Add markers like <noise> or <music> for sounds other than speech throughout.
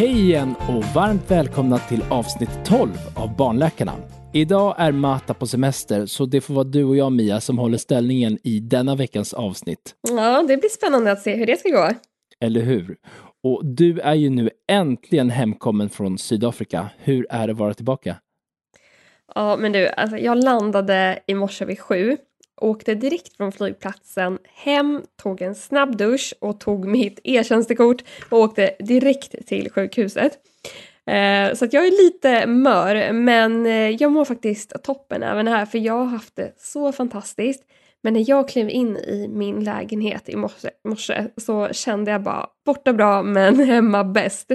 Hej igen och varmt välkomna till avsnitt 12 av Barnläkarna. Idag är Mata på semester, så det får vara du och jag Mia som håller ställningen i denna veckans avsnitt. Ja, det blir spännande att se hur det ska gå. Eller hur? Och du är ju nu äntligen hemkommen från Sydafrika. Hur är det att vara tillbaka? Ja, men du, alltså, jag landade i morse vid sju, åkte direkt från flygplatsen hem, tog en snabb dusch och tog mitt e-tjänstekort och åkte direkt till sjukhuset. Eh, så att jag är lite mör, men eh, jag mår faktiskt toppen även här, för jag har haft det så fantastiskt. Men när jag klev in i min lägenhet i morse, morse så kände jag bara borta bra men hemma bäst.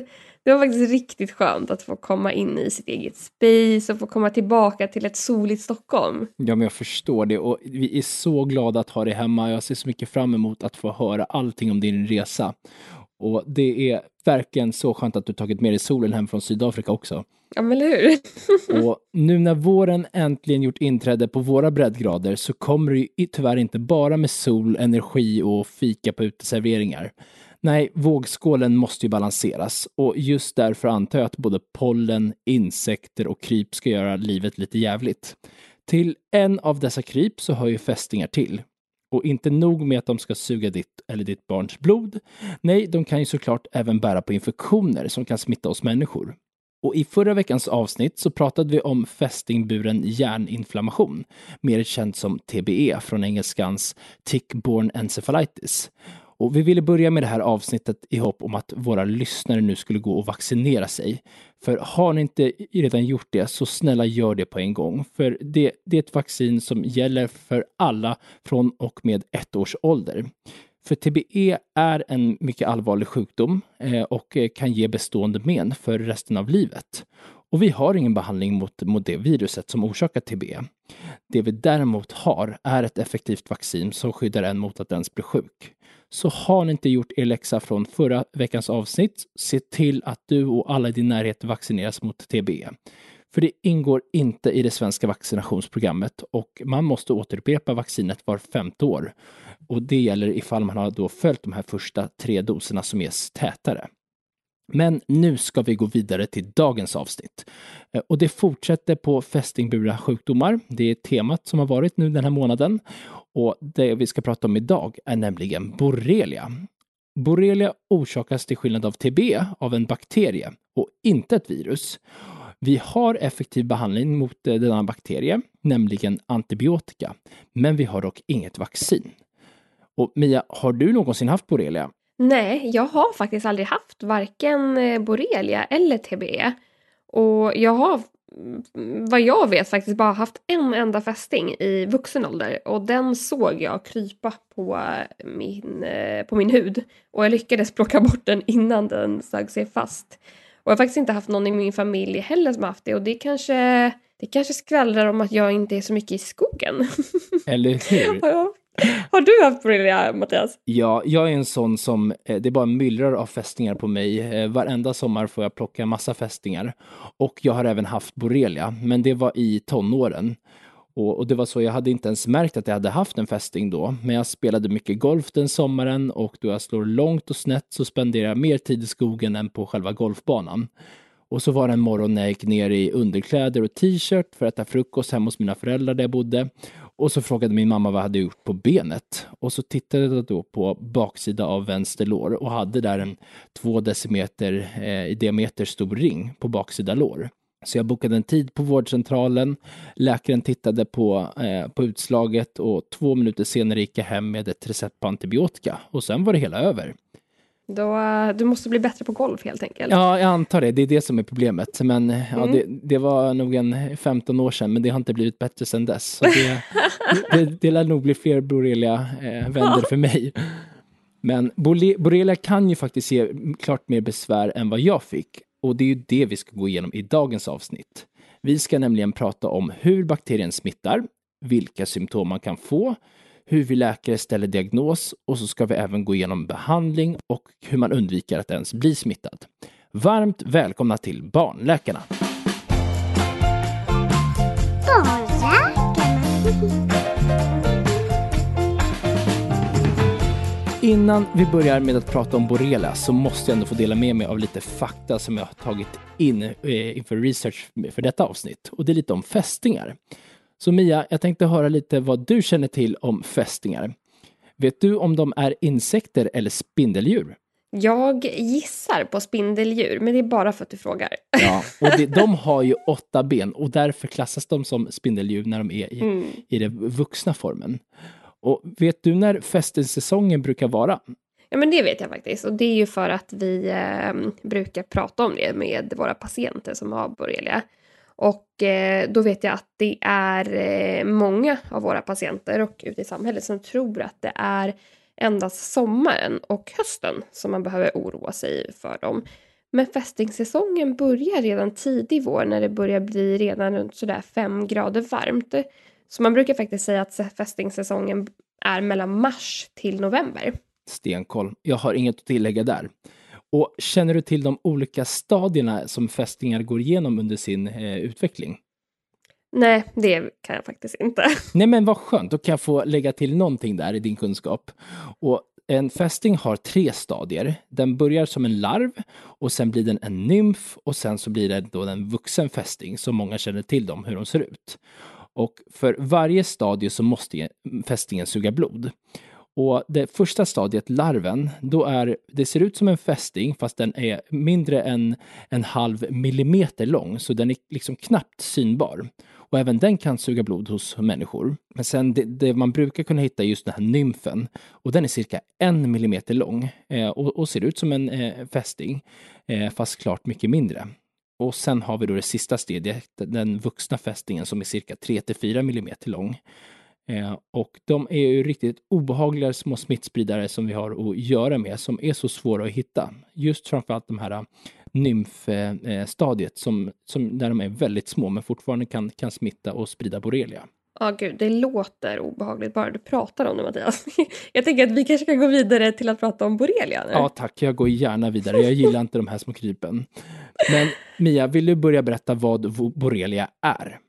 Det var faktiskt riktigt skönt att få komma in i sitt eget space och få komma tillbaka till ett soligt Stockholm. Ja, men jag förstår det och vi är så glada att ha dig hemma. Jag ser så mycket fram emot att få höra allting om din resa. Och det är verkligen så skönt att du tagit med dig solen hem från Sydafrika också. Ja, men eller hur? <laughs> och nu när våren äntligen gjort inträde på våra breddgrader så kommer det ju tyvärr inte bara med sol, energi och fika på uteserveringar. Nej, vågskålen måste ju balanseras och just därför antar jag att både pollen, insekter och kryp ska göra livet lite jävligt. Till en av dessa kryp så hör ju fästingar till. Och inte nog med att de ska suga ditt eller ditt barns blod. Nej, de kan ju såklart även bära på infektioner som kan smitta oss människor. Och i förra veckans avsnitt så pratade vi om fästingburen hjärninflammation, mer känt som TBE från engelskans tick-borne encephalitis. Och vi ville börja med det här avsnittet i hopp om att våra lyssnare nu skulle gå och vaccinera sig. För har ni inte redan gjort det, så snälla gör det på en gång. För det, det är ett vaccin som gäller för alla från och med ett års ålder. För TBE är en mycket allvarlig sjukdom eh, och eh, kan ge bestående men för resten av livet. Och vi har ingen behandling mot, mot det viruset som orsakar TBE. Det vi däremot har är ett effektivt vaccin som skyddar en mot att ens bli sjuk. Så har ni inte gjort er läxa från förra veckans avsnitt, se till att du och alla i din närhet vaccineras mot TBE. För det ingår inte i det svenska vaccinationsprogrammet och man måste återupprepa vaccinet var femte år. Och det gäller ifall man har då följt de här första tre doserna som ges tätare. Men nu ska vi gå vidare till dagens avsnitt. Eh, och det fortsätter på fästingburna sjukdomar. Det är temat som har varit nu den här månaden. Och det vi ska prata om idag är nämligen borrelia. Borrelia orsakas till skillnad av TB av en bakterie och inte ett virus. Vi har effektiv behandling mot eh, denna bakterie, nämligen antibiotika, men vi har dock inget vaccin. Och Mia, har du någonsin haft borrelia? Nej, jag har faktiskt aldrig haft varken eh, borrelia eller TBE. Och jag har mm, vad jag vet faktiskt bara haft en enda fästing i vuxen ålder och den såg jag krypa på min, eh, på min hud och jag lyckades plocka bort den innan den sög sig fast. Och jag har faktiskt inte haft någon i min familj heller som haft det och det kanske, det kanske skvallrar om att jag inte är så mycket i skogen. <laughs> Eller hur? <laughs> Har du haft borrelia, Mattias? Ja, jag är en sån som, eh, det bara myllrar av fästingar på mig. Eh, varenda sommar får jag plocka massa fästingar. Och jag har även haft borrelia, men det var i tonåren. Och, och, det var så, jag hade inte ens märkt att jag hade haft en fästing då. Men jag spelade mycket golf den sommaren och då jag slår långt och snett så spenderar jag mer tid i skogen än på själva golfbanan. Och så var det en morgon när jag gick ner i underkläder och t-shirt för att äta frukost hemma hos mina föräldrar där jag bodde. Och så frågade min mamma vad jag hade gjort på benet. Och så tittade jag då på baksida av vänster lår och hade där en två decimeter eh, i diameter stor ring på baksida lår. Så jag bokade en tid på vårdcentralen. Läkaren tittade på, eh, på utslaget och två minuter senare gick jag hem med ett recept på antibiotika. Och sen var det hela över. Då, du måste bli bättre på golf helt enkelt. Ja, jag antar det. Det är det som är problemet. Men mm. ja, det, det, var nog en 15 år sedan, men det har inte blivit bättre sedan dess. Så det, <laughs> det, det lär nog bli fler borrelia-vänder eh, för mig. Men borrelia kan ju faktiskt ge klart mer besvär än vad jag fick. Och det är ju det vi ska gå igenom i dagens avsnitt. Vi ska nämligen prata om hur bakterien smittar, vilka symptom man kan få, hur vi läkare ställer diagnos och så ska vi även gå igenom behandling och hur man undviker att ens bli smittad. Varmt välkomna till Barnläkarna! Innan vi börjar med att prata om borrelia så måste jag ändå få dela med mig av lite fakta som jag har tagit in eh, inför research för detta avsnitt. Och det är lite om fästingar. Så Mia, jag tänkte höra lite vad du känner till om fästingar. Vet du om de är insekter eller spindeldjur? Jag gissar på spindeldjur, men det är bara för att du frågar. Ja, <laughs> och det, de har ju åtta ben och därför klassas de som spindeldjur när de är i, mm. i den vuxna formen. Och vet du när fästingsäsongen brukar vara? Ja, men det vet jag faktiskt. Och det är ju för att vi eh, brukar prata om det med våra patienter som har borrelia. Och eh, då vet jag att det är eh, många av våra patienter och ute i samhället som tror att det är endast sommaren och hösten som man behöver oroa sig för dem. Men fästingsäsongen börjar redan tidig vår när det börjar bli redan runt sådär 5 grader varmt. Så man brukar faktiskt säga att fästingsäsongen är mellan mars till november. Stenkoll. Jag har inget att tillägga där. Och känner du till de olika stadierna som fästingar går igenom under sin eh, utveckling? Nej, det kan jag faktiskt inte. <laughs> Nej, men vad skönt. Då kan jag få lägga till någonting där i din kunskap. Och en fästing har tre stadier. Den börjar som en larv och sen blir den en nymf och sen så blir det då en vuxen fästing som många känner till dem, hur de ser ut. Och för varje stadie så måste fästingen suga blod. Och det första stadiet, larven, då är, det ser ut som en fästing fast den är mindre än en halv millimeter lång, så den är liksom knappt synbar. Och även den kan suga blod hos människor. Men sen det, det man brukar kunna hitta är just den här nymfen. Och den är cirka en millimeter lång eh, och, och, ser ut som en eh, fästing, eh, fast klart mycket mindre. Och sen har vi då det sista stadiet, den vuxna fästingen som är cirka 3 till 4 millimeter lång. Eh, och de är ju riktigt obehagliga små smittspridare som vi har att göra med, som är så svåra att hitta. Just framförallt de här nymfstadiet, som, som, där de är väldigt små men fortfarande kan, kan smitta och sprida borrelia. Ja, oh, gud, det låter obehagligt bara du pratar om det Mattias. <laughs> Jag tänker att vi kanske kan gå vidare till att prata om borrelia nu. Ja, tack. Jag går gärna vidare. Jag gillar inte de här små krypen. Men Mia, vill du börja berätta vad borrelia är?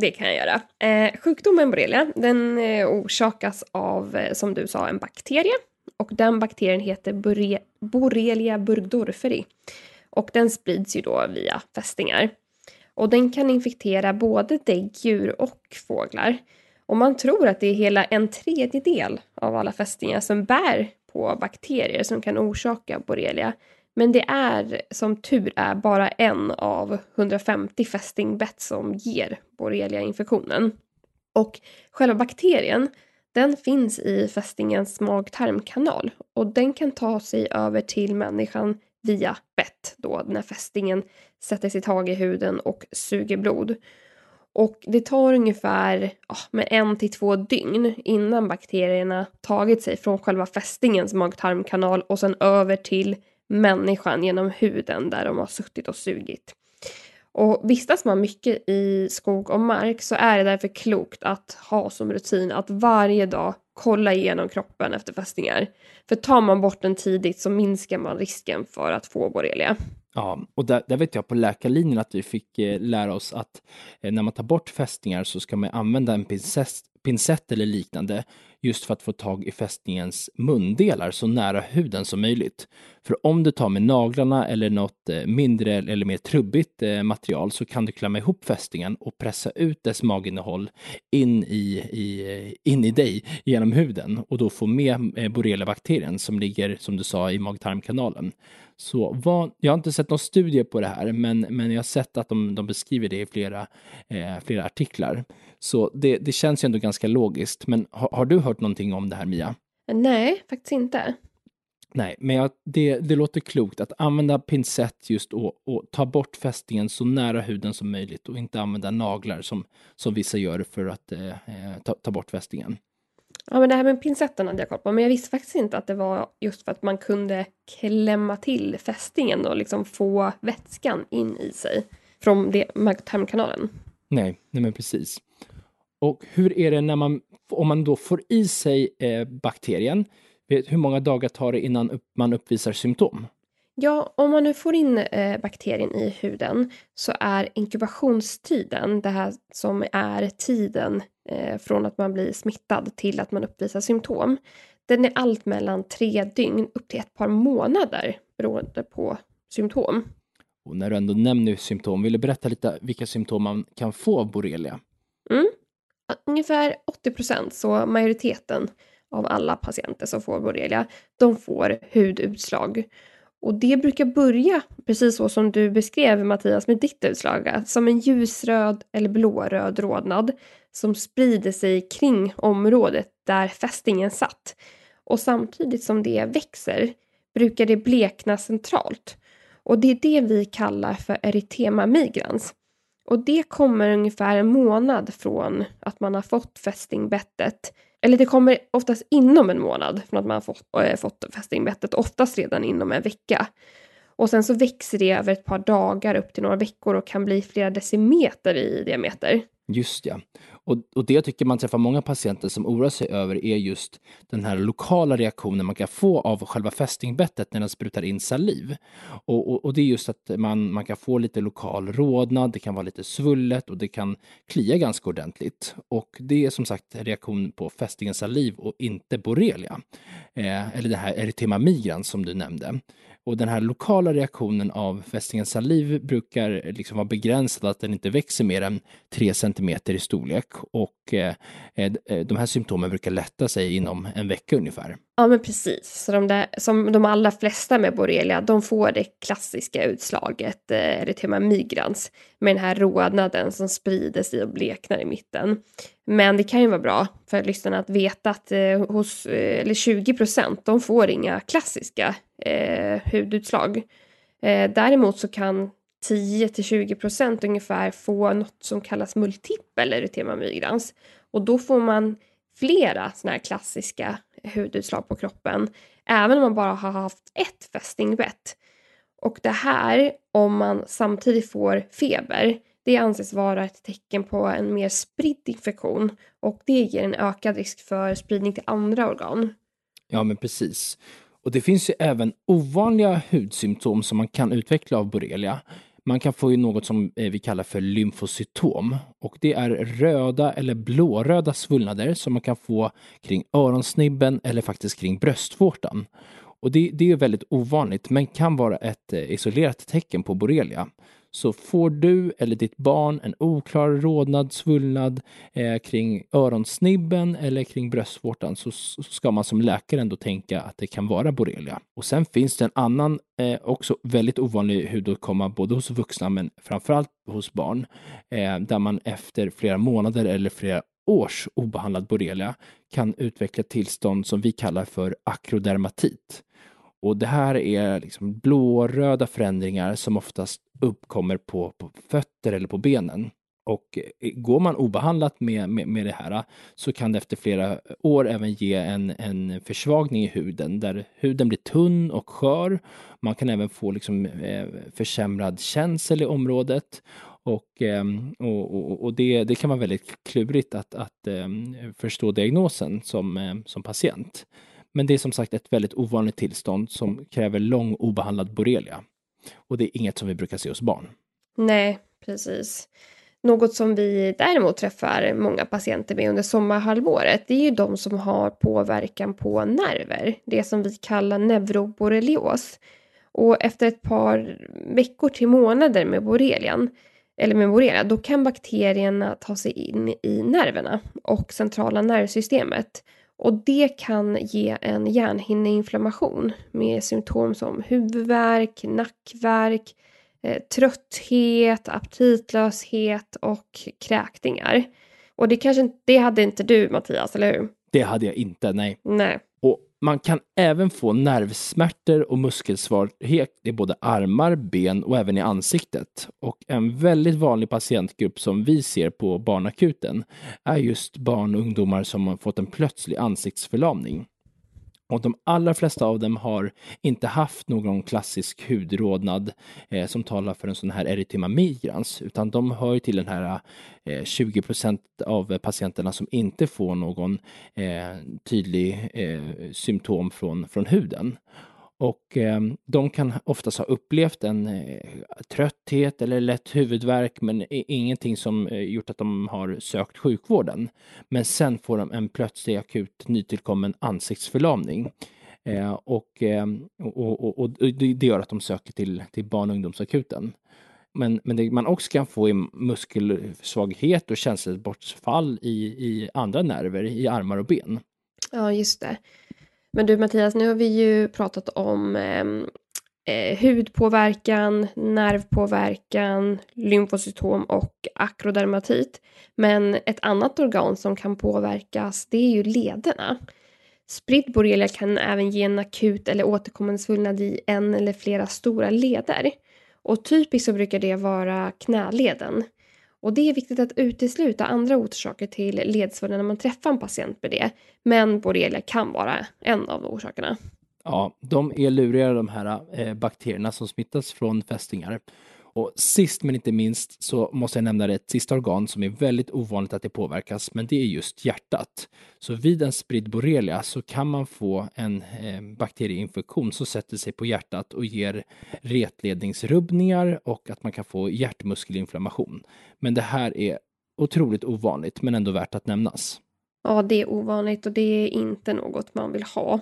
Det kan jag göra. Eh, sjukdomen borrelia, den eh, orsakas av, eh, som du sa, en bakterie. Och den bakterien heter Borre Borrelia burgdorferi. Och den sprids ju då via fästingar. Och den kan infektera både däggdjur och fåglar. Och man tror att det är hela en tredjedel av alla fästingar som bär på bakterier som kan orsaka borrelia. Men det är som tur är bara en av 150 fästingbett som ger borrelia-infektionen. Och själva bakterien, den finns i fästingens mag-tarmkanal och den kan ta sig över till människan via bett då när fästingen sätter sig tag i huden och suger blod. Och det tar ungefär ja, med en till två dygn innan bakterierna tagit sig från själva fästingens mag-tarmkanal och sen över till människan genom huden där de har suttit och sugit. Och vistas man mycket i skog och mark så är det därför klokt att ha som rutin att varje dag kolla igenom kroppen efter fästingar. För tar man bort den tidigt så minskar man risken för att få borrelia. Ja, och där, där, vet jag på läkarlinjen att vi fick eh, lära oss att eh, när man tar bort fästingar så ska man använda en pincett, pincett eller liknande just för att få tag i fästningens mundelar så nära huden som möjligt. För om du tar med naglarna eller något eh, mindre eller mer trubbigt eh, material så kan du klämma ihop fästingen och pressa ut dess maginnehåll in i, i, eh, in i dig genom huden och då få med borreliabakterien som ligger, som du sa, i mag-tarmkanalen. Så vad, jag har inte sett någon studie på det här, men, men jag har sett att de, de beskriver det i flera, eh, flera artiklar. Så det, det känns ju ändå ganska logiskt. Men har, har du hört någonting om det här, Mia? Nej, faktiskt inte. Nej, men jag, det, det låter klokt att använda pincett just och, och, ta bort fästingen så nära huden som möjligt och inte använda naglar som, som vissa gör för att eh, eh ta, ta bort fästingen. Ja, men det här med pincetten hade jag koll på, men jag visste faktiskt inte att det var just för att man kunde klämma till fästingen och liksom få vätskan in i sig från tarmkanalen. Nej, nej men precis. Och hur är det när man, om man då får i sig eh, bakterien, hur många dagar tar det innan upp, man uppvisar symptom? Ja, om man nu får in eh, bakterien i huden så är inkubationstiden, det här som är tiden eh, från att man blir smittad till att man uppvisar symptom. Den är allt mellan tre dygn upp till ett par månader beroende på symptom. Och när du ändå nämner symptom, vill du berätta lite vilka symptom man kan få av borrelia? Mm. Ungefär 80 procent, så majoriteten av alla patienter som får borrelia, de får hudutslag. Och det brukar börja precis så som du beskrev Mattias med ditt utslag, som en ljusröd eller blåröd rodnad som sprider sig kring området där fästingen satt. Och samtidigt som det växer brukar det blekna centralt. Och det är det vi kallar för erytema migrans. Och det kommer ungefär en månad från att man har fått fästingbettet. Eller det kommer oftast inom en månad från att man har fått, äh, fått fästingbettet, oftast redan inom en vecka. Och sen så växer det över ett par dagar upp till några veckor och kan bli flera decimeter i diameter. Just ja. Och, och det jag tycker man träffar många patienter som oroar sig över är just den här lokala reaktionen man kan få av själva fästingbettet när den sprutar in saliv. Och, och, och, det är just att man, man kan få lite lokal rodnad, det kan vara lite svullet och det kan klia ganska ordentligt. Och det är som sagt reaktion på fästingens saliv och inte borrelia. Eh, eller det här erytema migrans som du nämnde. Och den här lokala reaktionen av fästingens saliv brukar liksom vara begränsad, att den inte växer mer än 3 cm i storlek. Och eh, eh, eh, de här symptomen brukar lätta sig inom en vecka ungefär. Ja men precis, så de där, som de allra flesta med borrelia, de får det klassiska utslaget, eh, erytema migrans, med den här rodnaden som sprider sig och bleknar i mitten. Men det kan ju vara bra för lyssnarna att veta att eh, hos, eh, eller 20 procent, de får inga klassiska eh, hudutslag. Eh, däremot så kan 10 till 20 procent ungefär få något som kallas multipel erytema migrans. Och då får man flera sådana här klassiska hudutslag på kroppen, även om man bara har haft ett fästingbett. Och det här, om man samtidigt får feber, det anses vara ett tecken på en mer spridd infektion och det ger en ökad risk för spridning till andra organ. Ja, men precis. Och det finns ju även ovanliga hudsymptom som man kan utveckla av borrelia. Man kan få ju något som eh, vi kallar för lymfocytom och det är röda eller blåröda svullnader som man kan få kring öronsnibben eller faktiskt kring bröstvårtan. Och det, det är väldigt ovanligt men kan vara ett eh, isolerat tecken på borrelia. Så får du eller ditt barn en oklar rodnad, svullnad eh, kring öronsnibben eller kring bröstvårtan så, så, ska man som läkare ändå tänka att det kan vara borrelia. Och sen finns det en annan, eh, också väldigt ovanlig hudåkomma både hos vuxna men framförallt hos barn, eh, där man efter flera månader eller flera års obehandlad borrelia kan utveckla tillstånd som vi kallar för akrodermatit. Och det här är liksom blåröda förändringar som oftast uppkommer på, på fötter eller på benen. Och eh, går man obehandlat med, med, med det här så kan det efter flera år även ge en, en försvagning i huden där huden blir tunn och skör. Man kan även få liksom, eh, försämrad känsel i området ehm, och, och, och, och det, det, kan vara väldigt klurigt att, att ehm, förstå diagnosen som, eh, som patient. Men det är som sagt ett väldigt ovanligt tillstånd som kräver lång obehandlad borrelia. Och det är inget som vi brukar se hos barn. Nej, precis. Något som vi däremot träffar många patienter med under sommarhalvåret, det är ju de som har påverkan på nerver, det som vi kallar neuroborrelios. Och efter ett par veckor till månader med borrelian, eller med borrelia, då kan bakterierna ta sig in i nerverna och centrala nervsystemet och det kan ge en hjärnhinneinflammation med symptom som huvudvärk, nackvärk, eh, trötthet, aptitlöshet och kräkningar. Och det kanske det hade inte du Mattias, eller hur? Det hade jag inte, nej. Nej. Man kan även få nervsmärtor och muskelsvaghet i både armar, ben och även i ansiktet. Och en väldigt vanlig patientgrupp som vi ser på barnakuten är just barn och ungdomar som har fått en plötslig ansiktsförlamning. Och de allra flesta av dem har inte haft någon klassisk hudrodnad eh, som talar för en sån här erytema migrans, utan de hör till den här eh, 20 procent av patienterna som inte får någon eh, tydlig eh, symptom från, från huden. Och eh, de kan oftast ha upplevt en eh, trötthet eller lätt huvudvärk, men ingenting som eh, gjort att de har sökt sjukvården. Men sen får de en plötslig akut nytillkommen ansiktsförlamning. Eh, och, ehm, och, och, och, det gör att de söker till, till barn och ungdomsakuten. Men, men det man också kan få är muskelsvaghet och känselsbortfall i, i andra nerver, i armar och ben. Ja, just det. Men du Mattias, nu har vi ju pratat om ehm, eh, hudpåverkan, nervpåverkan, lymfocytom och akrodermatit. Men ett annat organ som kan påverkas, det är ju lederna. Spridd borrelia kan även ge en akut eller återkommande svullnad i en eller flera stora leder. Och typiskt så brukar det vara knäleden. Och det är viktigt att utesluta andra orsaker till ledsvullnad när man träffar en patient med det. Men borrelia kan vara en av orsakerna. Ja, de är luriga de här eh, bakterierna som smittas från fästingar. Och sist men inte minst så måste jag nämna ett sista organ som är väldigt ovanligt att det påverkas, men det är just hjärtat. Så vid en spridd borrelia så kan man få en eh, bakterieinfektion som sätter sig på hjärtat och ger retledningsrubbningar och att man kan få hjärtmuskelinflammation. Men det här är otroligt ovanligt, men ändå värt att nämnas. Ja, det är ovanligt och det är inte något man vill ha.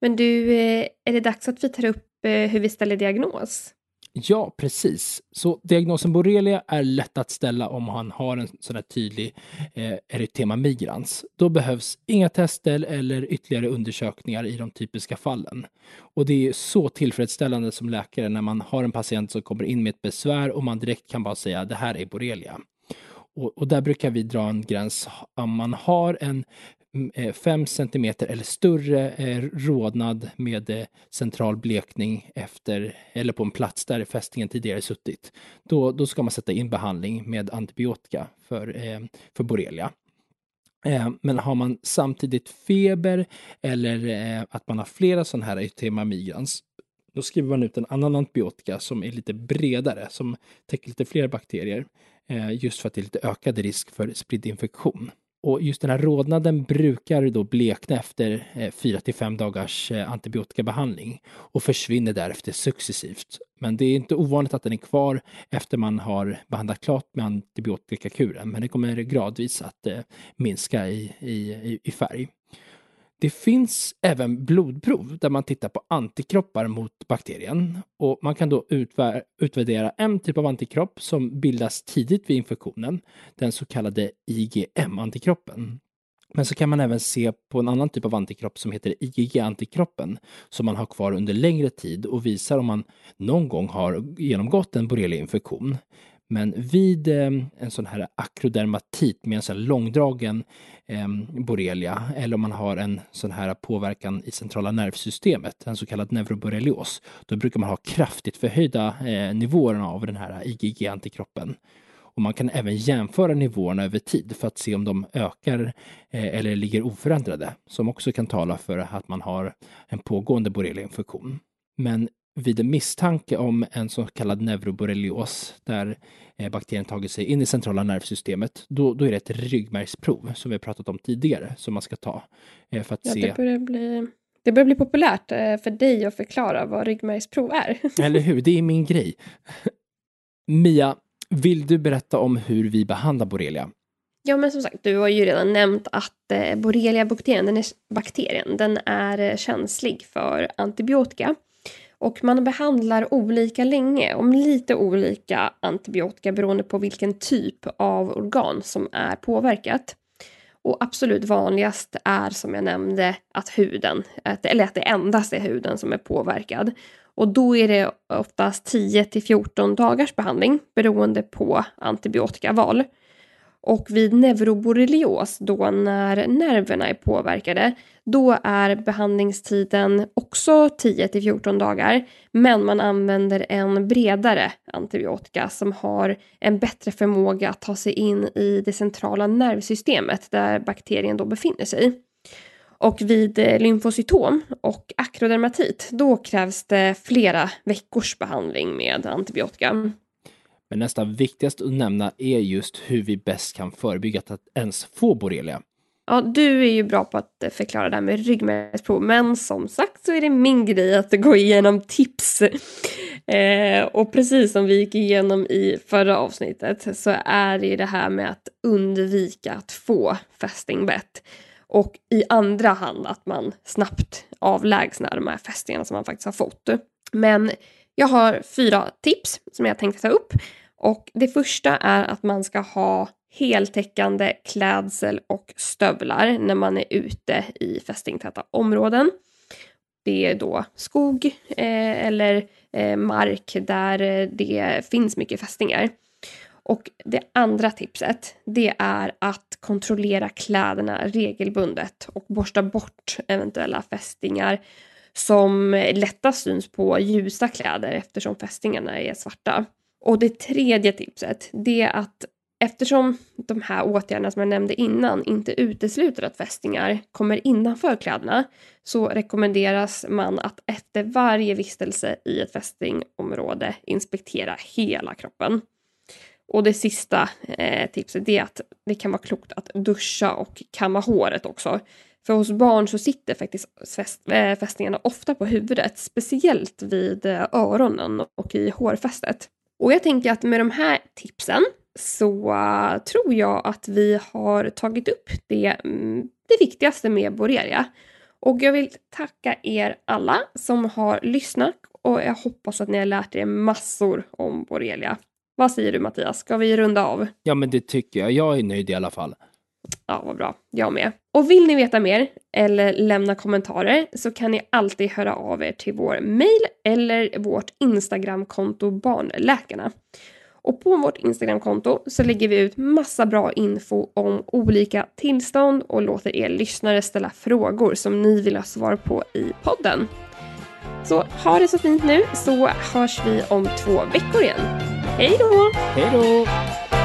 Men du, eh, är det dags att vi tar upp eh, hur vi ställer diagnos? Ja, precis. Så diagnosen borrelia är lätt att ställa om han har en sån här tydlig eh, erytema migrans. Då behövs inga tester eller ytterligare undersökningar i de typiska fallen. Och det är så tillfredsställande som läkare när man har en patient som kommer in med ett besvär och man direkt kan bara säga det här är borrelia. Och, och, där brukar vi dra en gräns om man har en 5 cm eh, centimeter eller större eh, rodnad med eh, central blekning efter, eller på en plats där fästingen tidigare suttit. Då, då ska man sätta in behandling med antibiotika för, för borrelia. Men har man samtidigt feber eller att man har flera sådana här ytema migrans, då skriver man ut en annan antibiotika som är lite bredare, som täcker lite fler bakterier, just för att det är lite ökad risk för spridd infektion. Och just den här rodnaden brukar då blekna efter eh, 4 till 5 dagars eh, antibiotikabehandling och försvinner därefter successivt. Men det är inte ovanligt att den är kvar efter man har behandlat klart med antibiotikakuren, men det kommer gradvis att eh, minska i, i, i färg. Det finns även blodprov där man tittar på antikroppar mot bakterien och man kan då utvärdera en typ av antikropp som bildas tidigt vid infektionen, den så kallade IgM-antikroppen. Men så kan man även se på en annan typ av antikropp som heter IgG-antikroppen som man har kvar under längre tid och visar om man någon gång har genomgått en borrelieinfektion. Men vid eh, en sån här akrodermatit med en sån här långdragen eh, borrelia eller om man har en sån här påverkan i centrala nervsystemet, en så kallad neuroborrelios, då brukar man ha kraftigt förhöjda eh, nivåerna nivåer av den här IgG-antikroppen. Och man kan även jämföra nivåerna över tid för att se om de ökar eller ligger oförändrade, som också kan tala för att man har en pågående borrelieinfektion. Men vid misstanke om en så kallad neuroborrelios där eh, bakterien tagit sig in i centrala nervsystemet, då, då är det ett ryggmärgsprov som vi har pratat om tidigare som man ska ta eh, för att ja, se. Det börjar, bli, det börjar bli populärt eh, för dig att förklara vad ryggmärgsprov är. <laughs> Eller hur, det är min grej. Mia, vill du berätta om hur vi behandlar borrelia? Ja, men som sagt, du har ju redan nämnt att eh, borrelia-bakterien, den är, bakterien, den är känslig för antibiotika. Och man behandlar olika länge, om lite olika antibiotika beroende på vilken typ av organ som är påverkat. Och absolut vanligast är som jag nämnde att huden, eller att det endast är huden som är påverkad. Och då är det oftast 10 till 14 dagars behandling beroende på antibiotikaval. Och vid neuroborrelios, då när nerverna är påverkade, då är behandlingstiden också 10 till 14 dagar, men man använder en bredare antibiotika som har en bättre förmåga att ta sig in i det centrala nervsystemet där bakterien då befinner sig. Och vid eh, lymfocytom och akrodermatit, då krävs det flera veckors behandling med antibiotika. Men nästan viktigast att nämna är just hur vi bäst kan förebygga att ens få borrelia. Ja, du är ju bra på att eh, förklara det här med ryggmärgsprov, men som sagt så är det min grej att gå igenom tips. <laughs> Eh, och precis som vi gick igenom i förra avsnittet så är det ju det här med att undvika att få fästingbett. Och i andra hand att man snabbt avlägsnar de här fästingarna som man faktiskt har fått. Men jag har fyra tips som jag tänkte ta upp. Och det första är att man ska ha heltäckande klädsel och stövlar när man är ute i fästingtäta områden. Det är då skog eh, eller eh, mark där eh, det finns mycket fästingar. Och det andra tipset, det är att kontrollera kläderna regelbundet och borsta bort eventuella fästingar som lättast syns på ljusa kläder eftersom fästingarna är svarta. Och det tredje tipset, det är att eftersom de här åtgärderna som jag nämnde innan inte utesluter att fästingar kommer innanför kläderna så rekommenderas man att efter varje vistelse i ett fästingområde inspektera hela kroppen. Och det sista eh, tipset är att det kan vara klokt att duscha och kamma håret också. För hos barn så sitter faktiskt fäst, äh, fästingarna ofta på huvudet, speciellt vid eh, öronen och i hårfästet. Och jag tänker att med de här tipsen så eh, tror jag att vi har tagit upp det, mm, det viktigaste med borrelia. Och jag vill tacka er alla som har lyssnat och jag hoppas att ni har lärt er massor om borrelia. Vad säger du Mattias, ska vi runda av? Ja, men det tycker jag. Jag är nöjd i alla fall. Ja, vad bra. Jag med. Och vill ni veta mer eller lämna kommentarer så kan ni alltid höra av er till vår mail eller vårt Instagramkonto Barnläkarna. Och på vårt Instagramkonto så lägger vi ut massa bra info om olika tillstånd och låter er lyssnare ställa frågor som ni vill ha svar på i podden. Så ha det så fint nu så hörs vi om två veckor igen. Hej då! Hej då!